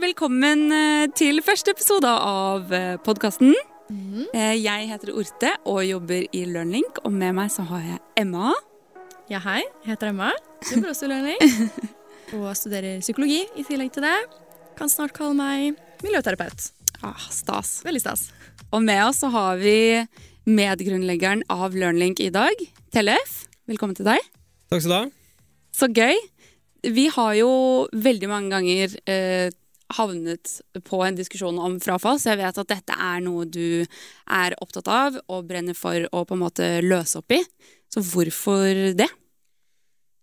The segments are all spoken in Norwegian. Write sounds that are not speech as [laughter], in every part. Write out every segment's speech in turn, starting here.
velkommen eh, til første episode av podkasten. Jeg heter Orte og jobber i Learnlink, og med meg så har jeg Emma. Ja, hei. Jeg heter Emma. Jobber også i Learnlink. [laughs] Og studerer psykologi i tillegg til det. Kan snart kalle meg miljøterapeut. Ah, stas. Veldig stas. Og med oss så har vi medgrunnleggeren av Learnlink i dag, Tellef. Velkommen til deg. Takk skal du ha. Så gøy. Vi har jo veldig mange ganger eh, havnet på en diskusjon om frafall, så jeg vet at dette er noe du er opptatt av og brenner for å på en måte løse opp i. Så hvorfor det?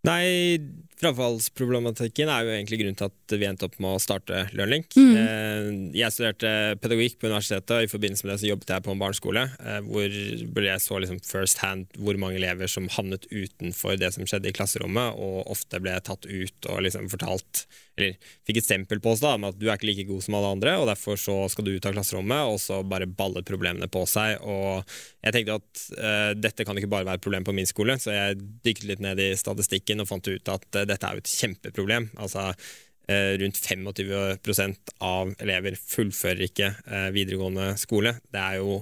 Nei, frafallsproblematikken er jo egentlig grunnen til at vi endte opp med å starte Learnlink. Mm. Eh, jeg studerte pedagogikk på universitetet, og i forbindelse med det så jobbet jeg på en barneskole eh, hvor jeg så liksom first hand hvor mange elever som havnet utenfor det som skjedde i klasserommet, og ofte ble tatt ut og liksom fortalt eller fikk et stempel på oss da, med at du er ikke like god som alle andre, og derfor så skal du ut av klasserommet, og så bare baller problemene på seg. Og jeg tenkte at uh, dette kan ikke bare være et problem på min skole, så jeg dykket litt ned i statistikken og fant ut at uh, dette er jo et kjempeproblem. Altså uh, rundt 25% av elever fullfører ikke videregående skole. Det er jo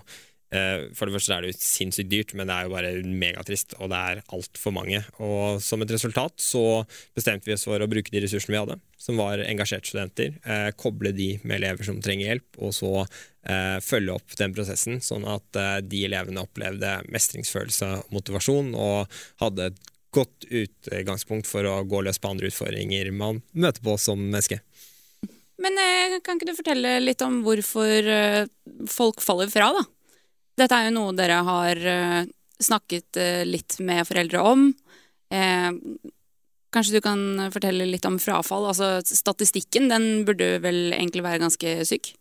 for det første er det jo sinnssykt dyrt, men det er jo bare megatrist, og det er altfor mange. Og som et resultat så bestemte vi oss for å bruke de ressursene vi hadde, som var engasjerte studenter, eh, koble de med elever som trenger hjelp, og så eh, følge opp den prosessen, sånn at eh, de elevene opplevde mestringsfølelse og motivasjon, og hadde et godt utgangspunkt for å gå løs på andre utfordringer man møter på som menneske. Men eh, kan ikke du fortelle litt om hvorfor eh, folk faller fra, da? Dette er jo noe dere har uh, snakket uh, litt med foreldre om. Eh, kanskje du kan fortelle litt om frafall? Altså Statistikken den burde vel egentlig være ganske syk?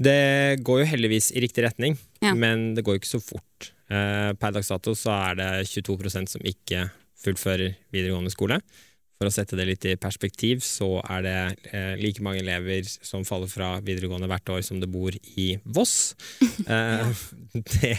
Det går jo heldigvis i riktig retning, ja. men det går jo ikke så fort. Eh, per dags dato så er det 22% som ikke fullfører videregående skole. For å sette det litt i perspektiv, så er det eh, like mange elever som faller fra videregående hvert år som det bor i Voss. [laughs] eh, det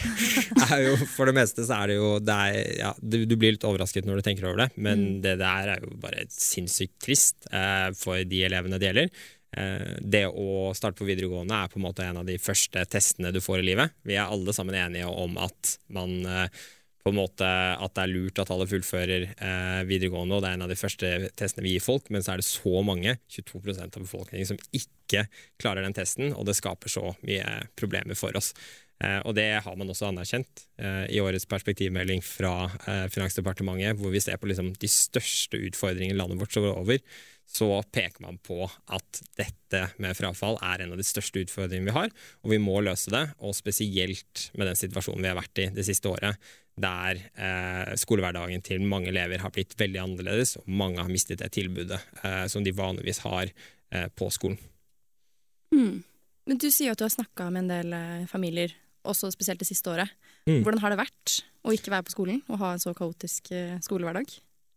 er jo For det meste så er det jo det er, ja, du, du, blir litt overrasket når du tenker over det, men mm. det der er jo bare sinnssykt trist eh, for de elevene det gjelder. Eh, det å starte på videregående er på en måte en av de første testene du får i livet. Vi er alle sammen enige om at man eh, på en måte at det er lurt at alle fullfører eh, videregående, og det er en av de første testene vi gir folk, men så er det så mange, 22% av befolkningen, som ikke klarer den testen, og det skaper så mye problemer for oss. Eh, og det har man også anerkjent eh, i årets perspektivmelding fra eh, Finansdepartementet, hvor vi ser på liksom, de største utfordringene landet vårt står over så peker man på at dette med frafall er en av de største utfordringene vi har, og vi må løse det. Og spesielt med den situasjonen vi har vært i det siste året, der eh, skolehverdagen til mange elever har blitt veldig annerledes, og mange har mistet det tilbudet eh, som de vanligvis har eh, på skolen. Mm. Men Du sier at du har snakka med en del eh, familier, også spesielt det siste året. Mm. Hvordan har det vært å ikke være på skolen og ha en så kaotisk eh, skolehverdag?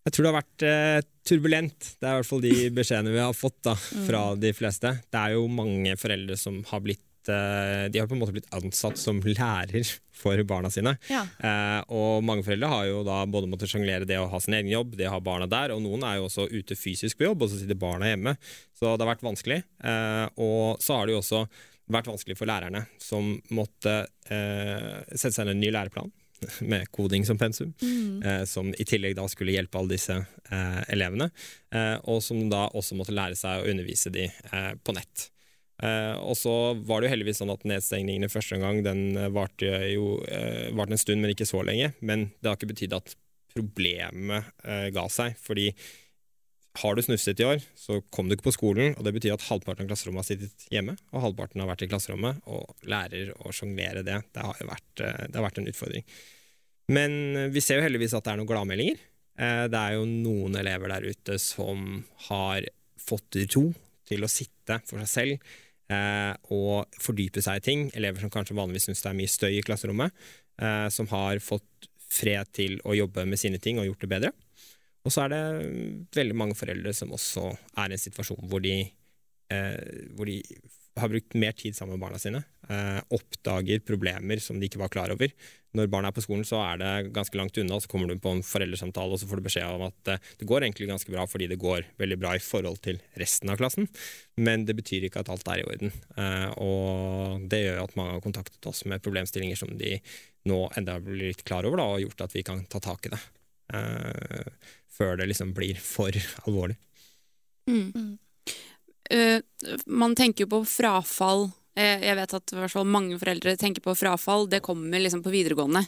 Jeg tror det har vært eh, turbulent. Det er i hvert fall de beskjedene vi har fått da, fra mm. de fleste. Det er jo mange foreldre som har blitt De har på en måte blitt ansatt som lærer for barna sine. Ja. Eh, og mange foreldre har jo da både måttet sjonglere det å ha sin egen jobb, det å ha barna der, og noen er jo også ute fysisk på jobb, og så sitter barna hjemme. Så det har vært vanskelig. Eh, og så har det jo også vært vanskelig for lærerne, som måtte eh, sette seg inn en ny læreplan [laughs] med koding som pensum, mm. eh, som i tillegg da skulle hjelpe alle disse eh, elevene, eh, og som da også måtte lære seg å undervise de eh, på nett. Eh, og så var det jo heldigvis sånn at nedstengningene første gang den eh, varte jo varte en stund, men ikke så lenge. Men det har ikke betydd at problemet ga seg, fordi har du snufset i år, så kom du ikke på skolen. og Det betyr at halvparten av klasserommet har sittet hjemme, og halvparten har vært i klasserommet. Og lærer å sjonglere det, det har jo vært, det har vært en utfordring. Men vi ser jo heldigvis at det er noen gladmeldinger. Det er jo noen elever der ute som har fått ro til å sitte for seg selv og fordype seg i ting. Elever som kanskje vanligvis syns det er mye støy i klasserommet. Som har fått fred til å jobbe med sine ting og gjort det bedre. Og så er det veldig mange foreldre som også er i en situasjon hvor de eh, hvor de har brukt mer tid sammen med barna sine. Eh, oppdager problemer som de ikke var klar over. Når barna er på skolen, så er det ganske langt unna. Så kommer du på en foreldresamtale og så får du beskjed om at eh, det går egentlig ganske bra fordi det går veldig bra i forhold til resten av klassen. Men det betyr ikke at alt er i orden. Eh, og det gjør at mange har kontaktet oss med problemstillinger som de nå enda blir litt klar over, da, og gjort at vi kan ta tak i det. Eh, før det liksom blir for [laughs] alvorlig. Mm. Uh, man tenker jo på frafall. Uh, jeg vet at mange foreldre tenker på frafall. Det kommer liksom på videregående.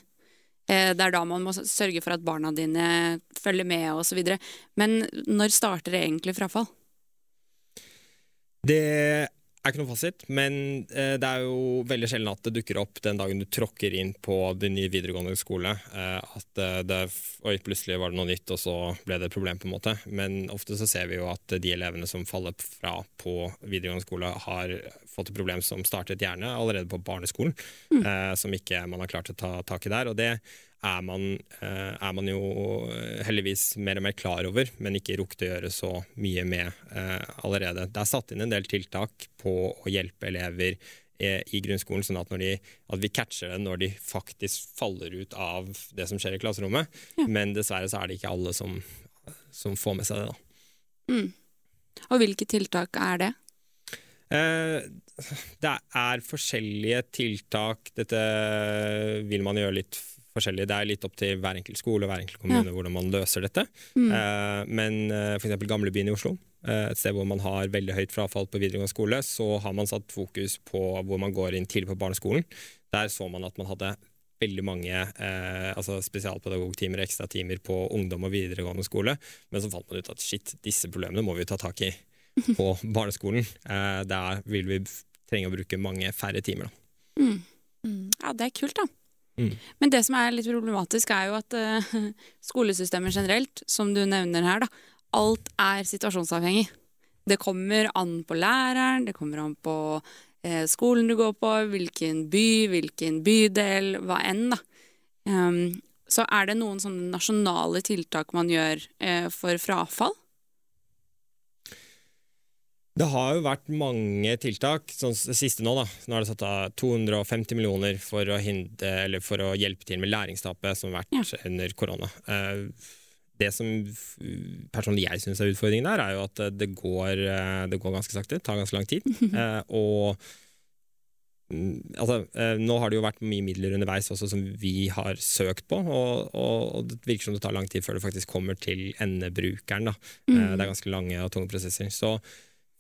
Uh, det er da man må sørge for at barna dine følger med osv. Men når starter det egentlig frafall? Det er ikke noe fasit, men eh, det er jo veldig sjelden at det dukker opp den dagen du tråkker inn på din nye videregående skole. Eh, at eh, det, Oi, plutselig var det noe nytt, og så ble det et problem, på en måte. Men ofte så ser vi jo at de elevene som faller fra på videregående skole, har fått et problem som startet gjerne allerede på barneskolen, mm. som ikke man har klart å ta tak i der. og det er man, eh, er man, jo heldigvis mer og mer klar over, men ikke rukket å gjøre så mye med eh, allerede. Det er satt inn en del tiltak på å hjelpe elever eh, i grunnskolen, sånn at, de, at, vi catcher det når de faktisk faller ut av det som skjer i klasserommet. Ja. Men dessverre så er det ikke alle som, som får med seg det. da. Mm. Og hvilke tiltak er det? Eh, det er forskjellige tiltak. Dette vil man gjøre litt forskjellig. Det er litt opp til hver enkelt skole og hver enkelt kommune ja. hvordan man løser dette. Mm. Uh, men uh, f.eks. Gamlebyen i Oslo, uh, et sted hvor man har veldig høyt frafall på videregående skole, så har man satt fokus på hvor man går inn tidlig på barneskolen. Der så man at man hadde veldig mange eh, altså spesialpedagogtimer og ekstratimer på ungdom og videregående skole, men så fant man ut at shit, disse problemene må vi ta tak i [laughs] på barneskolen. Eh, der vil vi trenge å bruke mange færre timer. Mm. Mm. Ja, det er kult, da. Mm. Men det som er litt problematisk, er jo at uh, [laughs] skolesystemet generelt, som du nevner her, da, alt er situasjonsavhengig. Det kommer an på læreren, det kommer an på uh, skolen du går på, hvilken by, hvilken bydel, hva enn, da. Um, så er det noen sånne nasjonale tiltak man gjør uh, for frafall? Det har jo vært mange tiltak. sånn siste Nå da, nå er det satt av 250 millioner for å, hindre, for å hjelpe til med læringstapet som har vært ja. under korona. Eh, det som personlig jeg syns er utfordringen der, er jo at det går, eh, det går ganske sakte. Tar ganske lang tid. [laughs] Eh, og mm, altså, nå har det jo vært mye midler underveis også som vi har søkt på, og, og, og det virker som det tar lang tid før det faktisk kommer til endebrukeren. Da. Mm. Det er ganske lange og tunge prosesser. Så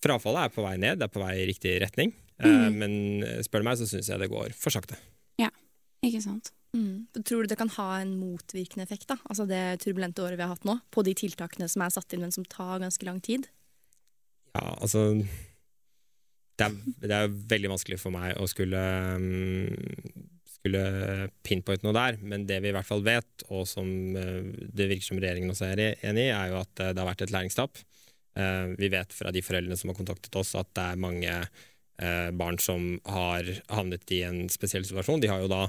Frafallet er på vei ned, det er på vei i riktig retning. Eh, mm. Men eh, spør du meg, så syns jeg det går for sakte. Ja, ikke sant. Mm. Tror du det kan ha en motvirkende effekt, da? altså det turbulente året vi har hatt nå, på de tiltakene som er satt inn, men som tar ganske lang tid? Ja, altså Det er, det er veldig vanskelig for meg å skulle, um, skulle pinpointe noe der, men det vi i hvert fall vet, og som uh, det virker som regjeringen også er enig i, er jo at det har vært et læringstap. Eh, vi vet fra de foreldrene som har kontaktet oss, at det er mange eh, barn som har havnet i en spesiell situasjon. De har jo da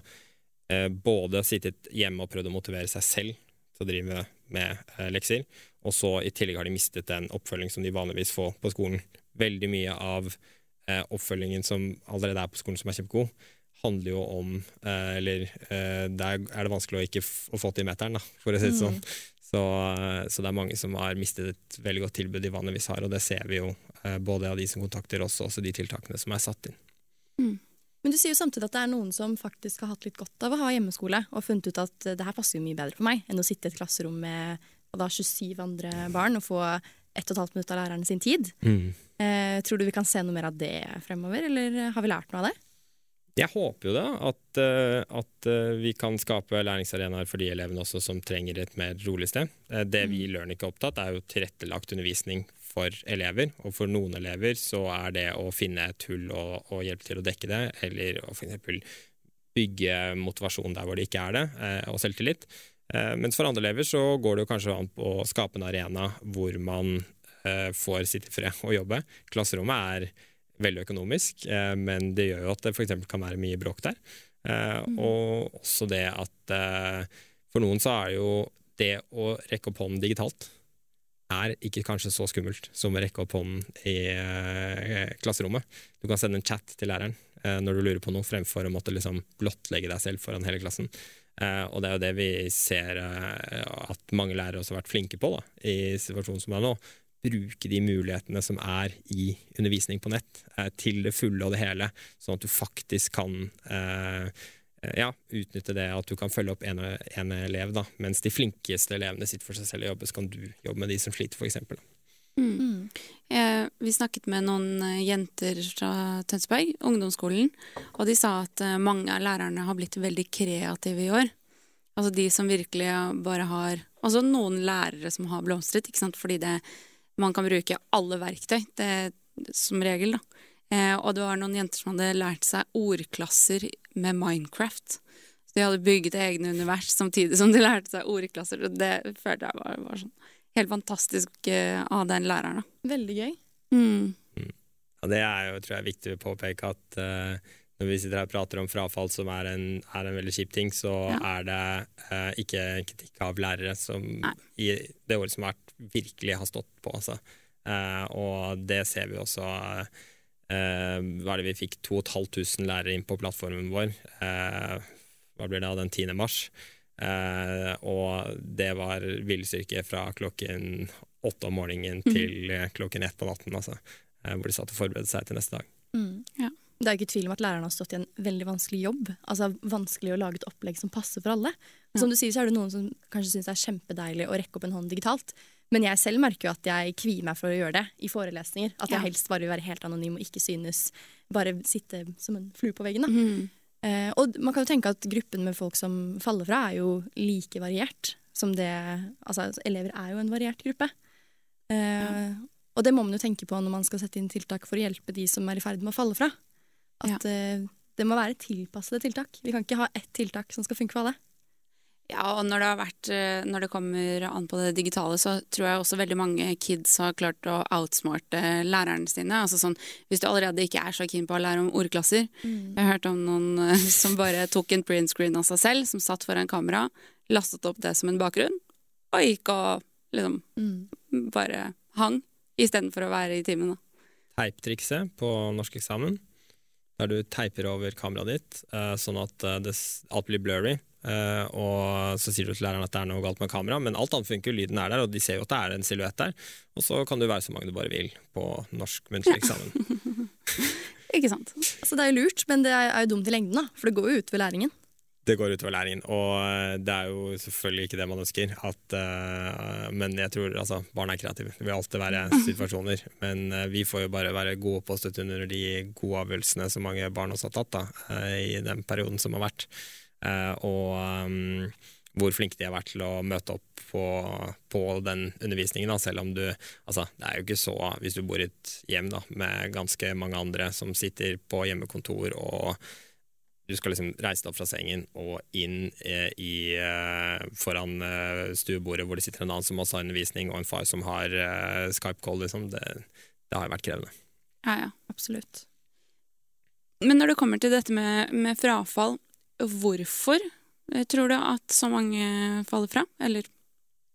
eh, både sittet hjemme og prøvd å motivere seg selv til å drive med lekser, og så i tillegg har de mistet den oppfølging som de vanligvis får på skolen. Veldig mye av oppfølgingen som allerede er på skolen, som er kjempegod, handler jo om Eller der er det vanskelig å ikke få til meteren, da, for å si det sånn. Så, så, det er mange som har mistet et veldig godt tilbud de vanligvis har, og det ser vi jo eh, både av de som kontakter oss, og også de tiltakene som er satt inn. Mm. Men du sier jo samtidig at det er noen som faktisk har hatt litt godt av å ha hjemmeskole, og funnet ut at det her passer jo mye bedre for meg enn å sitte i et klasserom med da 27 andre barn og få ett og et halvt minutt av lærerne sin tid. Mm. Eh, tror du vi kan se noe mer av det fremover, eller har vi lært noe av det? Jeg håper jo da at, eh, at, eh, vi kan skape læringsarenaer for de elevene også som trenger et mer rolig sted. Eh, det vi i Learnic ikke er opptatt, er jo tilrettelagt undervisning for elever. Og for noen elever så er det å finne et hull og, og hjelpe til å dekke det, eller å f.eks. bygge motivasjon der hvor det ikke er det, og selvtillit. Mens for andre elever så går det jo kanskje an på å skape en arena hvor man får sitte i fred og jobbe. Klasserommet er veldig økonomisk, eh, men det gjør jo at det f.eks. kan være mye bråk der. Eh, mm. Og også det at eh, for noen så er jo det å rekke opp hånden digitalt er ikke kanskje så skummelt som å rekke opp hånden i klasserommet. Du kan sende en chat til læreren når du lurer på noe, fremfor å måtte liksom blottlegge deg selv foran hele klassen. Eh, og det er jo det vi ser at mange lærere også har vært flinke på da, i situasjonen som er nå. Bruke de mulighetene som er i undervisning på nett, eh, til det fulle og det hele, sånn at du faktisk kan eh, ja, utnytte det at du kan følge opp en, en elev, da, mens de flinkeste elevene sitter for seg selv og jobber, så kan du jobbe med de som sliter, f.eks. Mm. Eh, vi snakket med noen eh, jenter fra Tønsberg, ungdomsskolen, og de sa at eh, mange av lærerne har blitt veldig kreative i år. Altså de som virkelig bare har Altså noen lærere som har blomstret, ikke sant, fordi det, man kan bruke alle verktøy, det, som regel, da. Eh, og det var noen jenter som hadde lært seg ordklasser med Minecraft. Så de hadde bygget egne univers samtidig som de lærte seg ordklasser. Og det følte jeg var, var sånn helt fantastisk eh, av den læreren. Da. Veldig gøy. Mm. Mm. Ja, det er jo tror jeg, viktig å påpeke at uh, når vi sitter her og prater om frafall, som er en, er en veldig kjip ting, så ja. er det uh, ikke kritikk av lærere som Nei. i det året som har vært, virkelig har stått på. Altså. og det ser vi også Eh, hva er det vi fikk 2500 lærere inn på plattformen vår. Eh, hva blir det av den 10. mars? Eh, og det var villstyrke fra klokken åtte om morgenen mm. til klokken ett på natten. Altså, hvor de satt og forberedte seg til neste dag. Mm. Ja. Det er ikke tvil om at lærerne har stått i en veldig vanskelig jobb. Altså Vanskelig å lage et opplegg som passer for alle. Ja. Som du sier, så er det noen som kanskje syns det er kjempedeilig å rekke opp en hånd digitalt. Men jeg selv merker jo at jeg kvier meg for å gjøre det i forelesninger. At jeg helst bare vil være helt anonym og ikke synes. Bare sitte som en flue på veggen. Mm. Eh, og man kan jo tenke at gruppen med folk som faller fra, er jo like variert som det Altså, elever er jo en variert gruppe. Eh, ja. Og det må man jo tenke på når man skal sette inn tiltak for å hjelpe de som er i ferd med å falle fra. At ja. eh, det må være tilpassede tiltak. Vi kan ikke ha ett tiltak som skal funke for alle. Ja, og når det, vært, eh, når det, kommer an på det digitale, så tror jeg også veldig mange kids har klart å outsmarte lærerne sine. Altså sånn, hvis du allerede ikke er så keen på å lære om ordklasser. Mm. Jeg har hørt om noen eh, [laughs] som bare tok en print screen av seg selv, som satt foran kamera, lastet opp det som en bakgrunn, og gikk og liksom mm. bare hang, istedenfor å være i timen. Teiptrikset på norskeksamen, der du teiper over kameraet ditt eh, sånn at det, alt blir blurry Uh, og så sier du til læreren at det er noe galt med kameraet, men alt annet funker, lyden er der, og de ser jo at det er en silhuett der. Og så kan du være så mange du bare vil på norsk muntlig eksamen. [laughs] Ikke sant. Altså, det er jo lurt, men det er jo dumt i lengden, da, for det går jo utover læringen. Det går utover læringen, og eh, det er jo selvfølgelig ikke det man ønsker. At, uh, men jeg tror altså, barn er kreative. Det vil alltid være [laughs] situasjoner. Men uh, vi får jo bare være gode på å støtte under de gode avgjørelsene som mange barn også har tatt da, i den perioden som har vært. Og um, hvor flinke de har vært til å møte opp på, på den undervisningen. Da, selv om du altså, Det er jo ikke så Hvis du bor i et hjem da, med ganske mange andre som sitter på hjemmekontor, og du skal liksom reise deg opp fra sengen og inn eh, i, eh, foran eh, stuebordet hvor det sitter en annen som også har undervisning, og en far som har eh, Skype-call, liksom. Det, det, har jo vært krevende. Ja, ja, absolutt. Men når det kommer til dette med, med frafall, Hvorfor eh, tror du at så mange faller fra? Eller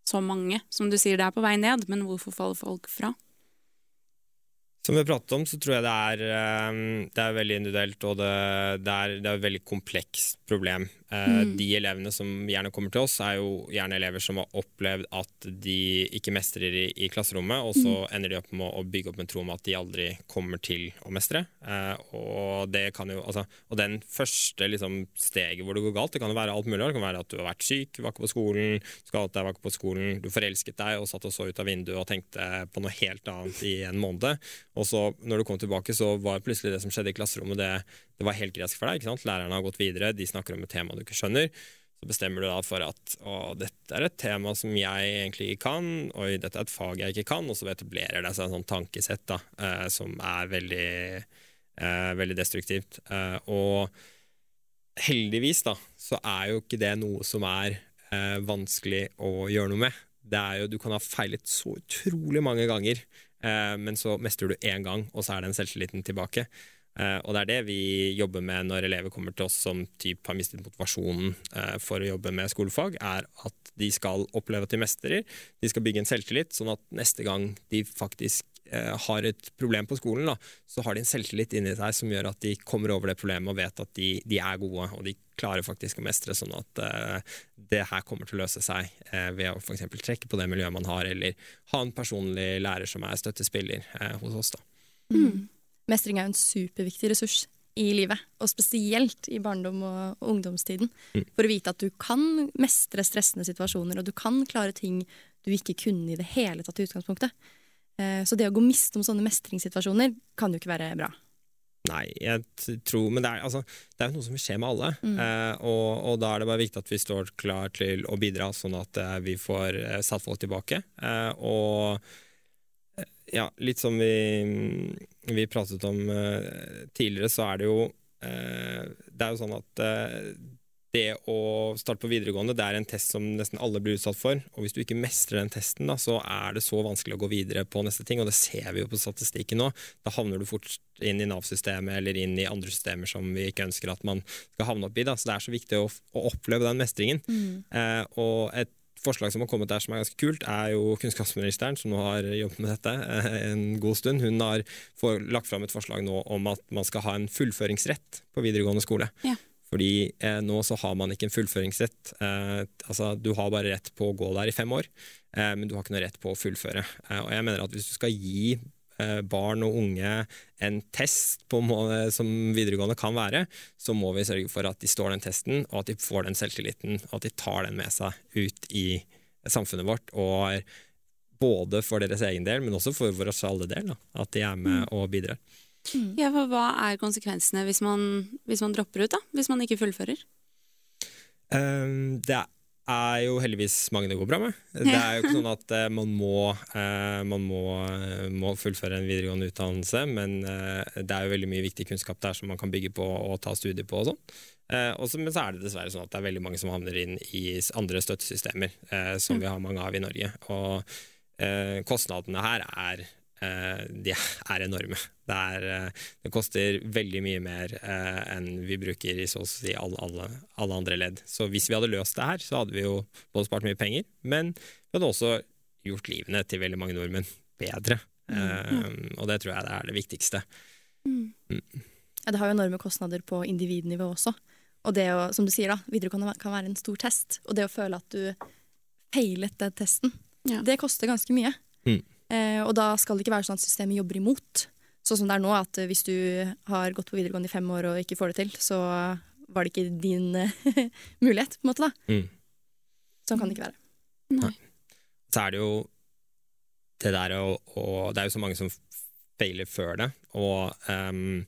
så mange, som du sier det er på vei ned, men hvorfor faller folk fra? Som vi har pratet om, så tror jeg det er, eh, det er veldig individuelt, og det, det, er, det er et veldig komplekst problem. Eh, mm. De elevene som gjerne kommer til oss, er jo gjerne elever som har opplevd at de ikke mestrer i, i klasserommet, og så mm. ender de opp med å bygge opp en tro om at de aldri kommer til å mestre. Eh, og, det kan jo, altså, og den første liksom, steget hvor det går galt, det kan jo være alt mulig. Det kan være at du har vært syk, var ikke på skolen, skadet deg, var ikke på skolen, du forelsket deg og satt og så ut av vinduet og tenkte på noe helt annet i en måned. Og så, når du kom tilbake, så var plutselig det som skjedde i klasserommet, det, det var helt gresk for deg. ikke sant? Lærerne har gått videre, de snakker om et tema du ikke skjønner, så bestemmer du da for at å, dette er et tema som jeg egentlig ikke kan, og dette er et fag jeg ikke kan, og så etablerer det seg en sånn tankesett da, eh, som er veldig, eh, veldig destruktivt. Eh, og heldigvis da, så er jo ikke det noe som er vanskelig å gjøre noe med. Det er jo, Du kan ha feilet så utrolig mange ganger, men så mestrer du én gang, og så er den selvtilliten tilbake. Eh, og det er det vi jobber med når elever kommer til oss som typ har mistet motivasjonen eh, for å jobbe med skolefag, er at de skal oppleve at de mestrer, de skal bygge en selvtillit, sånn at neste gang de faktisk eh, har et problem på skolen, da, så har de en selvtillit inni seg som gjør at de kommer over det problemet og vet at de, de er gode, og de klarer faktisk å mestre, sånn at uh, det her kommer til å løse seg uh, ved å f.eks. trekke på det miljøet man har, eller ha en personlig lærer som er støttespiller uh, hos oss. da. Mm. Mestring er jo en superviktig ressurs i livet, og spesielt i barndom og, og ungdomstiden. Mm. For å vite at du kan mestre stressende situasjoner, og du kan klare ting du ikke kunne i det hele tatt i utgangspunktet. Eh, så det å gå miste om sånne mestringssituasjoner kan jo ikke være bra. Nei, jeg tror Men det er, altså, det er noe som vil skje med alle. Mm. Eh, og, og, da er det bare viktig at vi står klar til å bidra, sånn at eh, vi får eh, satt folk tilbake. Eh, og ja, litt som vi, vi pratet om uh, tidligere, så er det jo uh, Det er jo sånn at uh, det å starte på videregående det er en test som nesten alle blir utsatt for. Og hvis du ikke mestrer den testen, da, så er det så vanskelig å gå videre på neste ting. Og det ser vi jo på statistikken nå. Da havner du fort inn i Nav-systemet eller inn i andre systemer som vi ikke ønsker at man skal havne opp i. Da. Så det er så viktig å, å oppleve den mestringen. Mm. og et forslag som har kommet der som er ganske kult, er jo kunnskapsministeren, som nå har jobbet med dette eh, en god stund. Hun har lagt fram et forslag nå om at man skal ha en fullføringsrett på videregående skole. Ja. Fordi eh, nå så har man ikke en fullføringsrett. Eh, altså Du har bare rett på å gå der i fem år, eh, men du har ikke noe rett på å fullføre. Eh, og jeg mener at hvis du skal gi barn og unge en test på måte som videregående kan være, så må vi sørge for at de står den testen, og at de får den selvtilliten, og at de tar den med seg ut i samfunnet vårt. og både for deres egen del, men også for vår alle del, da, at de er med mm. og bidrar. Mm. Ja, for Hva er konsekvensene hvis man, hvis man dropper ut, da? Hvis man ikke fullfører? Um, det er er jo heldigvis mange det går bra med. [laughs] Det er jo ikke sånn at uh, man, må, uh, man må, uh, må, fullføre en videregående utdannelse, men det er jo veldig mye viktig kunnskap der som man kan bygge på og ta studier på og sånn. Også, men så er det dessverre sånn at det er veldig mange som havner inn i andre støttesystemer, som vi har mange av i Norge. Og kostnadene her er de er enorme. Det, er, eh, det, koster veldig mye mer eh, enn vi bruker i så å si alle, alle, alle, andre ledd. Så hvis vi hadde løst det her, så hadde vi jo både spart mye penger, men vi hadde også gjort livene til veldig mange nordmenn bedre. Mm. Um, og det tror jeg det er det viktigste. Mm. Mm. Ja, det har jo enorme kostnader på individnivå også. Og det å, som du sier, da, videregående kan være en stor test. Og det å føle at du feilet den testen, ja. det koster ganske mye. Mm. Eh, og da skal det ikke være sånn at systemet jobber imot. Sånn som det er nå, at hvis du har gått på videregående i fem år og ikke får det til, så var det ikke din [laughs] mulighet, på en måte, da. Mm. Sånn kan det ikke være. Nei. Så er det jo det der å, og Det er jo så mange som feiler før det, og um,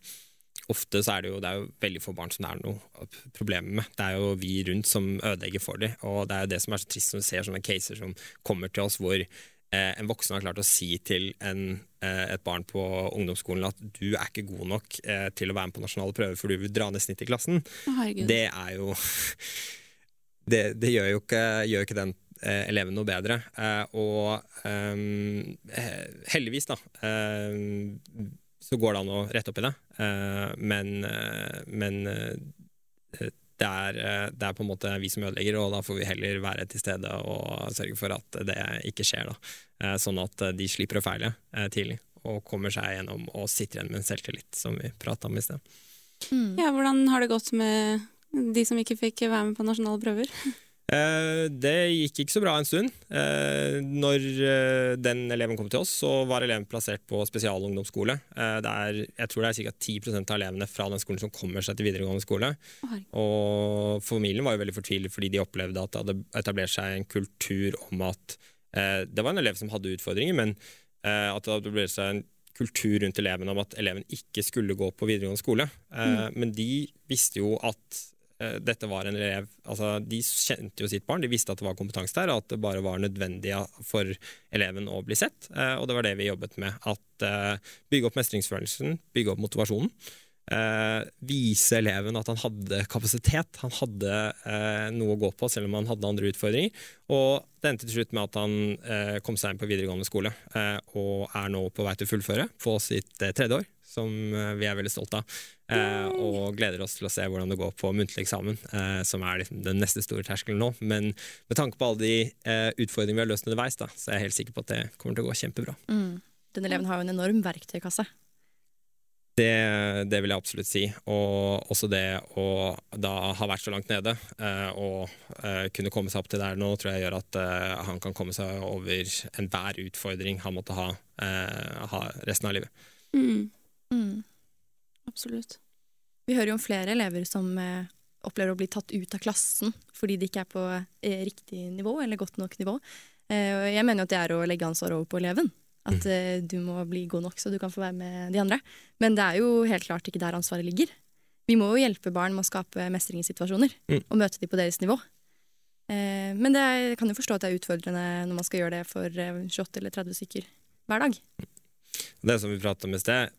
ofte så er det, jo, det er jo veldig få barn som det er noe problemer med. Det er jo vi rundt som ødelegger for dem, og det er jo det som er så trist når vi ser sånne caser som kommer til oss hvor Eh, en voksen har klart å si til en, eh, et barn på ungdomsskolen at du er ikke god nok eh, til å være med på nasjonale prøver for du vil dra ned snittet i klassen, Herregud. det er jo [laughs] Det, det gjør jo ikke, gjør ikke den eleven noe bedre. og um, heldigvis, da, um, så går det an å rette opp i det. Men, men det er, eh, det er, på en måte vi som ødelegger, og da får vi heller være til stede og sørge for at det ikke skjer. Da. Eh, sånn at eh, de slipper å feile tidlig og kommer seg gjennom og sitter igjen med en selvtillit, som vi prata om i sted. Mm. Ja, hvordan har det gått med de som ikke fikk være med på nasjonale prøver? Eh, det gikk ikke så bra en stund. Eh, når eh, den eleven kom til oss, så var eleven plassert på spesialungdomsskole. Er, jeg tror det er ca. 10% av elevene fra den skolen som kommer seg til videregående skole. Og familien var jo veldig fortvilet fordi de opplevde at det hadde etablert seg en kultur om at Det var en elev som hadde utfordringer, men at det hadde etablert seg en kultur rundt eleven om at eleven ikke skulle gå på videregående skole. Mm. Men de visste jo at dette var en elev altså De kjente jo sitt barn, de visste at det var kompetanse der, og at det bare var nødvendig for eleven å bli sett. Eh, og det var det vi jobbet med. At eh, Bygge opp mestringsfølelsen, bygge opp motivasjonen. vise eleven at han hadde kapasitet, han hadde noe å gå på selv om han hadde andre utfordringer. Og det endte til slutt med at han kom seg inn på videregående skole og er nå på vei til å fullføre på sitt tredje år som eh, vi er veldig stolte av. Eh, og gleder oss til å se hvordan det går på muntlig eksamen, eh, som er liksom den neste store terskelen nå. Men med tanke på alle de utfordringene vi har løst underveis, da, så er jeg helt sikker på at det kommer til å gå kjempebra. Mm. Den eleven har jo en enorm verktøykasse. Det, det, vil jeg absolutt si. Og også det å da ha vært så langt nede og kunne komme seg opp til der nå, tror jeg gjør at han kan komme seg over enhver utfordring han måtte ha, ha resten av livet. Mm. Mm. Absolutt. Vi hører jo om flere elever som eh, opplever å bli tatt ut av klassen fordi de ikke er på eh, riktig nivå eller godt nok nivå. Eh, og jeg mener jo at det er å legge ansvaret over på eleven. At eh, du må bli god nok så du kan få være med de andre. Men det er jo helt klart ikke der ansvaret ligger. Vi må jo hjelpe barn med å skape mestringssituasjoner Mm. og møte dem på deres nivå. Eh, men det er, jeg kan jo forstå at det er utfordrende når man skal gjøre det for eh, 28 eller 30 stykker hver dag. Det som vi prata om i sted,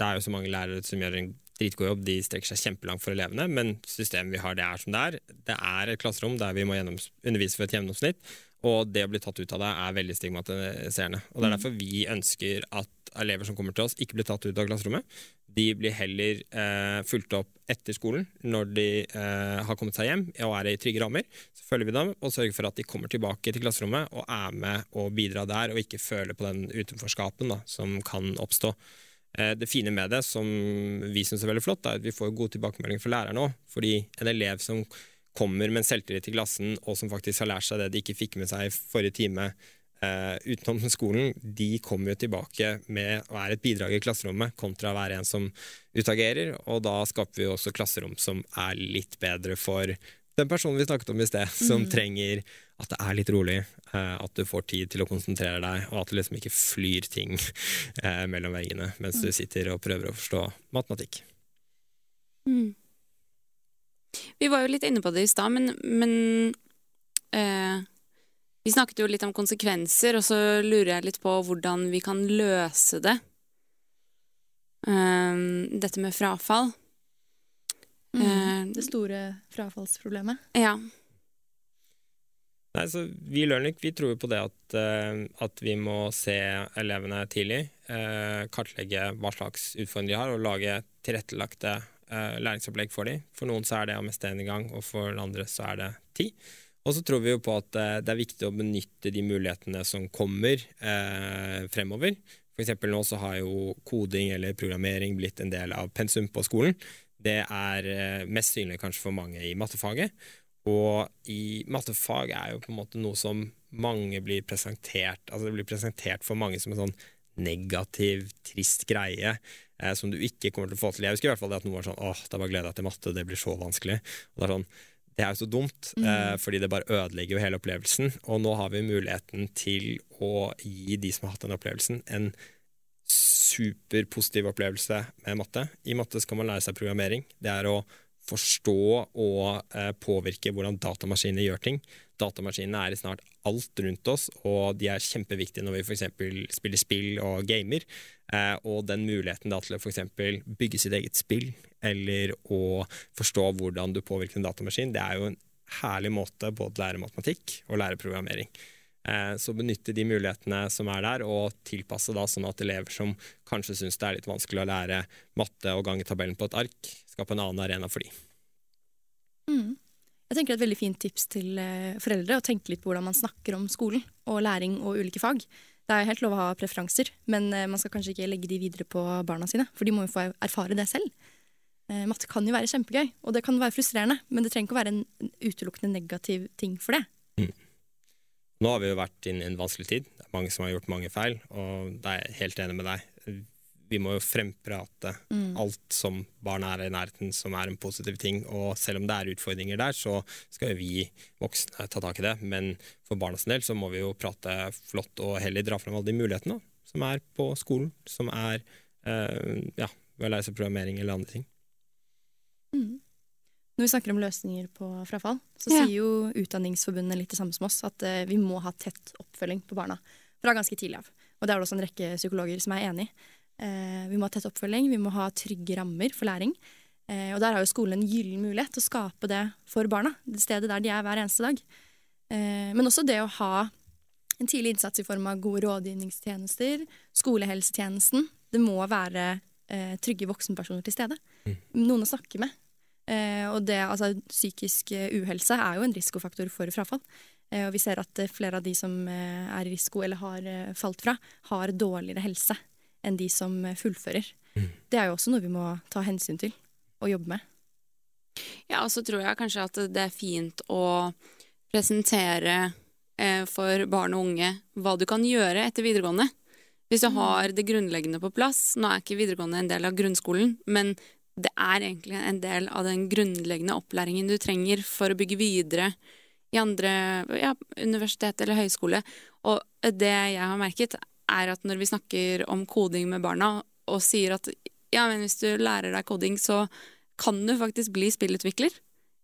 det er jo så mange lærere som gjør en dritgod jobb. De strekker seg kjempelangt for elevene, men systemet vi har, det er som det er. Det er et klasserom der vi må undervise for et gjennomsnitt, og det å bli tatt ut av det er veldig stigmatiserende. Og Det er derfor vi ønsker at elever som kommer til oss, ikke blir tatt ut av klasserommet. De blir heller eh, fulgt opp etter skolen når de eh, har kommet seg hjem og er i trygge rammer. Så følger vi dem og sørger for at de kommer tilbake til klasserommet og er med og bidrar der, og ikke føler på den utenforskapen da, som kan oppstå. Eh, Det fine med det, som vi syns er veldig flott, er at vi får gode tilbakemeldinger fra lærerne òg. Fordi en elev som kommer med en selvtillit til klassen, og som faktisk har lært seg det de ikke fikk med seg i forrige time eh, utenom [laughs] skolen, de kommer jo tilbake med å være et bidrag i klasserommet, kontra å være en som utagerer. Og da skaper vi også klasserom som er litt bedre for den personen vi snakket om i sted, som trenger at det er litt rolig, eh, at du får tid til å konsentrere deg, og at det liksom ikke flyr ting [laughs] eh, mellom veggene mens du sitter og prøver å forstå matematikk. Mm. Vi var jo litt inne på det i stad, men, men eh, Vi snakket jo litt om konsekvenser, og så lurer jeg litt på hvordan vi kan løse det. Um, dette med frafall. Eh, Det store frafallsproblemet. ja. Nei, så Vi i Learning vi tror på det at, eh, at vi må se elevene tidlig, eh, kartlegge hva slags utfordringer de har, og lage tilrettelagte eh, læringsopplegg for dem. For noen så er det å meste en gang, og for andre så er det ti. Og så tror vi jo på at eh, det er viktig å benytte de mulighetene som kommer eh, fremover. For eksempel nå så har jo koding eller programmering blitt en del av pensum på skolen. Det er eh, mest synlig kanskje for mange i mattefaget. Og i mattefag er jo på en måte noe som mange blir presentert Altså det blir presentert for mange som en sånn negativ, trist greie eh, som du ikke kommer til å få til. Jeg husker i hvert fall det at noen var sånn åh, da bare gleder jeg til matte, det blir så vanskelig. Og det er sånn, det er jo så dumt, eh, fordi det bare ødelegger jo hele opplevelsen. Og nå har vi muligheten til å gi de som har hatt den opplevelsen, en superpositiv opplevelse med matte. I matte skal man lære seg programmering. Det er å forstå og eh, påvirke hvordan datamaskiner gjør ting. Datamaskinene er i snart alt rundt oss, og de er kjempeviktige når vi f.eks. spiller spill og gamer. Eh, og den muligheten da til å f.eks. bygge sitt eget spill, eller å forstå hvordan du påvirker en datamaskin, det er jo en herlig måte både å lære matematikk og lære programmering. Eh, Så benytte de mulighetene som er der, og tilpasse da sånn at elever som kanskje syns det er litt vanskelig å lære matte og gange tabellen på et ark, skal på en annen arena for de. Mm. Jeg tenker Et veldig fint tips til eh, foreldre å tenke litt på hvordan man snakker om skolen og læring og ulike fag. Det er helt lov å ha preferanser, men eh, man skal kanskje ikke legge de videre på barna sine. For de må jo få erfare det selv. Matte kan jo være kjempegøy, og det kan være frustrerende, men det trenger ikke å være en en utelukkende negativ ting for det. Nå har vi jo vært inne i en vanskelig tid. Det er mange som har gjort mange feil, og det er jeg helt enig med deg. Vi må jo fremprate alt som barn er i nærheten som er en positiv ting. Og selv om det er utfordringer der, så skal jo vi voksne ta tak i det. Men for barnas del så må vi jo prate flott og heller dra fram alle de mulighetene som er på skolen. Som er eh, ja, ved å lære seg programmering eller andre ting. Mm. Når vi snakker om løsninger på frafall, så Ja. sier jo Utdanningsforbundet litt det samme som oss, at eh, vi må ha tett oppfølging på barna fra ganske tidlig av. Og det er det også en rekke psykologer som er enig i. Eh, vi må ha tett oppfølging, vi må ha trygge rammer for læring. Eh, og der har jo skolen en gyllen mulighet til å skape det for barna, det stedet der de er hver eneste dag. Eh, men også det å ha en tidlig innsats i form av gode rådgivningstjenester, skolehelsetjenesten. Det må være eh, trygge voksenpersoner til stede. Mm. Noen å snakke med. Eh, og det, altså, psykisk eh, uhelse er jo en risikofaktor for frafall. Eh, og vi ser at flere av de som er i risiko eller har falt fra, har dårligere helse enn de som fullfører. Mm. Det er jo også noe vi må ta hensyn til og jobbe med. Ja, og så tror jeg kanskje at det er fint å presentere eh, for barn og unge hva du kan gjøre etter videregående. Hvis du har det grunnleggende på plass. Nå er ikke videregående en del av grunnskolen, men det er egentlig en del av den grunnleggende opplæringen du trenger for å bygge videre i andre ja, universitet eller høyskole. Og det jeg har merket, er at når vi snakker om koding med barna, og sier at ja, men hvis du lærer deg koding, så kan du faktisk bli spillutvikler.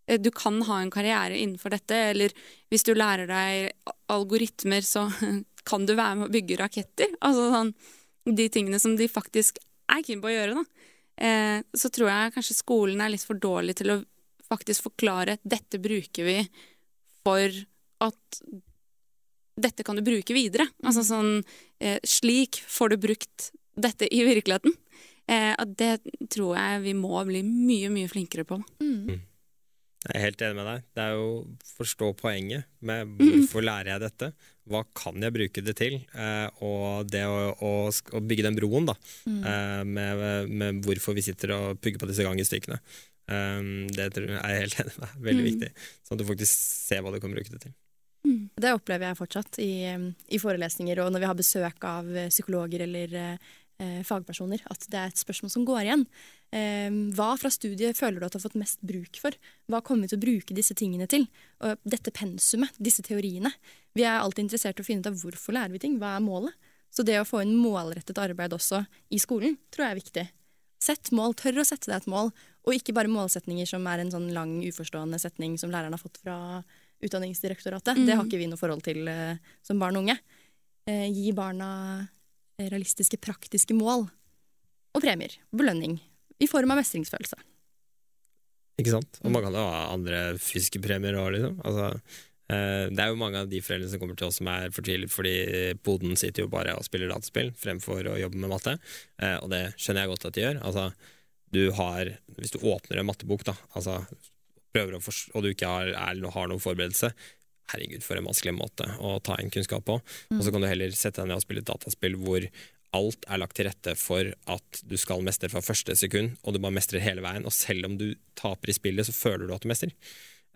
Eh, Du kan ha en karriere innenfor dette, eller hvis du lærer deg algoritmer, så [laughs] kan du være med å bygge raketter. Altså sånn, de tingene som de faktisk er keen på å gjøre, da. Eh, så tror jeg kanskje skolen er litt for dårlig til å faktisk forklare at dette bruker vi for at dette kan du bruke videre. Altså sånn eh, Slik får du brukt dette i virkeligheten. Eh, og det tror jeg vi må bli mye, mye flinkere på. Mm. Jeg er helt enig med deg. Det er jo forstå poenget med hvorfor lærer jeg dette. Hva kan jeg bruke det til? Eh, og det å, å, å bygge den broen da, Mm. eh, med, med hvorfor vi sitter og pugger på disse gangestykkene. Eh, det tror jeg er helt enig med deg. Veldig Mm. viktig. Sånn at du faktisk ser hva du kan bruke det til. Det opplever jeg fortsatt i, i forelesninger og når vi har besøk av psykologer eller fagpersoner, at det er et spørsmål som går igjen. Eh, hva fra studiet føler du at du har fått mest bruk for? Hva kommer vi til å bruke disse tingene til? Og dette pensumet, disse teoriene. Vi er alltid interessert i å finne ut av hvorfor lærer vi ting, hva er målet? Så det å få inn målrettet arbeid også i skolen, tror jeg er viktig. Sett mål, tør å sette deg et mål, og ikke bare målsetninger som er en sånn lang, uforstående setning som læreren har fått fra Utdanningsdirektoratet. Det har ikke vi noe forhold til eh, som barn og unge. Eh, gi barna realistiske, praktiske mål og premier. Belønning. I form av mestringsfølelse. Ikke sant? Og man kan jo ha andre fysiske premier òg, liksom. Altså, eh, det er jo mange av de foreldrene som kommer til oss som er fortvilet fordi poden sitter jo bare og spiller dataspill fremfor å jobbe med matte, eh, og det skjønner jeg godt at de gjør. Altså, du har, hvis du åpner en mattebok, da, altså, og du ikke har, er, har noen forberedelse, herregud, for en vanskelig måte å ta inn kunnskap på. Og så kan du heller sette deg ned og spille et dataspill hvor alt er lagt til rette for at du skal mestre fra første sekund, og du bare mestrer hele veien. Og selv om du taper i spillet, så føler du at du mestrer.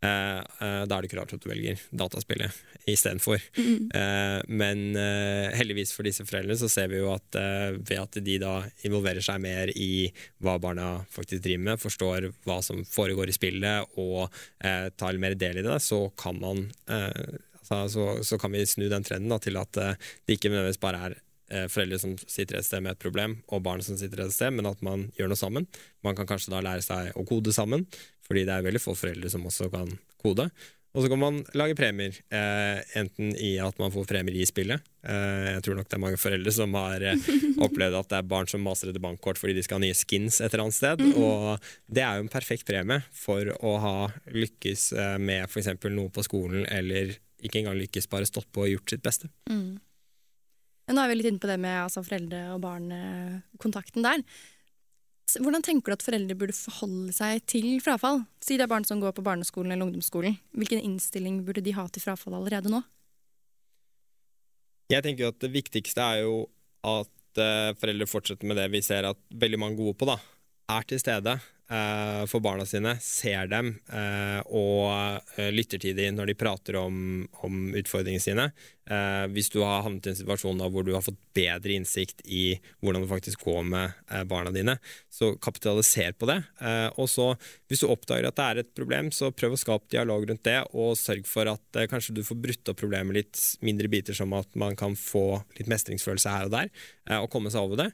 Uh, uh, da er det ikke rart at du velger dataspillet istedenfor. Eh, men eh, heldigvis for disse foreldrene så ser vi jo at ved at de da involverer seg mer i hva barna faktisk driver med, forstår hva som foregår i spillet og tar mer del i det, så kan man altså, så, så kan vi snu den trenden da, til at det ikke nødvendigvis bare er foreldre som sitter et sted med et problem, og barn som sitter et sted, men at man gjør noe sammen. Man kan kanskje da lære seg å kode sammen, fordi det er veldig få foreldre som også kan kode. Og så kan man lage premier, eh, enten i at man får premier i spillet. Eh, jeg tror nok det er mange foreldre som har eh, [laughs] opplevd at det er barn som maser etter bankkort fordi de skal ha nye skins et eller annet sted. Og det er jo en perfekt premie for å ha lykkes eh, med f.eks. noe på skolen, eller ikke engang lykkes, bare stått på og gjort sitt beste. Mm. Ja, Nå er vi litt inne på det med altså, foreldre og barn-kontakten der. Hvordan tenker du at foreldre burde forholde seg til frafall? Si det er barn som går på barneskolen eller ungdomsskolen. Hvilken innstilling burde de ha til frafall allerede nå? Jeg tenker at det viktigste er jo at uh, foreldre fortsetter med det vi ser at veldig mange gode på, da. Er til stede uh, for barna sine, ser dem uh, og lytter til dem når de prater om, om utfordringene sine. Eh, hvis du har havnet i en situasjon da, hvor du har fått bedre innsikt i hvordan det faktisk går med eh, barna dine, så kapitaliser på det. Eh, og så, hvis du oppdager at det er et problem, så prøv å skape dialog rundt det, og sørg for at eh, kanskje du får brutt opp problemet litt mindre biter, som at man kan få litt mestringsfølelse her og der, eh, og komme seg over det.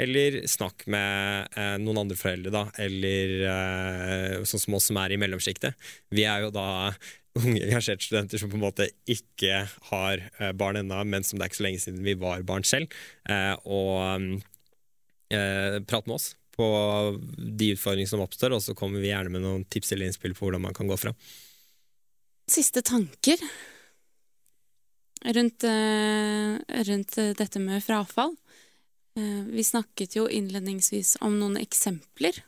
Eller snakk med eh, noen andre foreldre, da, eller sånn som oss som er i mellomsjiktet. Vi er jo da unge engasjerte studenter som på en måte ikke har eh, barn ennå, men som det er ikke så lenge siden vi var barn selv. Eh, og prate eh, prat med oss på de utfordringene som oppstår, og så kommer vi gjerne med noen tips eller innspill på hvordan man kan gå fra. Siste tanker rundt, rundt dette med frafall. Vi snakket jo innledningsvis om noen eksempler.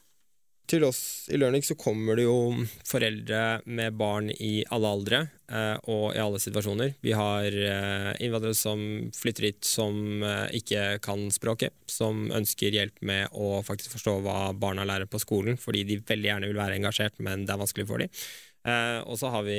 Til oss i Learning så kommer det jo foreldre med barn i alle aldre eh, og i alle situasjoner. Vi har eh, innvandrere som flytter hit som eh, ikke kan språket, som ønsker hjelp med å faktisk forstå hva barna lærer på skolen, fordi de veldig gjerne vil være engasjert, men det er vanskelig for dem. Og så har vi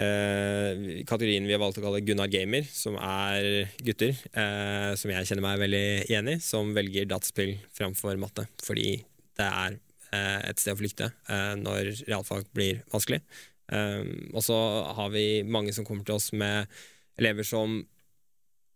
eh, kategorien vi har valgt å kalle Gunnar Gamer, som er gutter, eh, som jeg kjenner meg veldig igjen i, som velger dataspill framfor matte, fordi det er eh, et sted å flykte eh, når realfag blir vanskelig. Eh, og så har vi mange som kommer til oss med elever som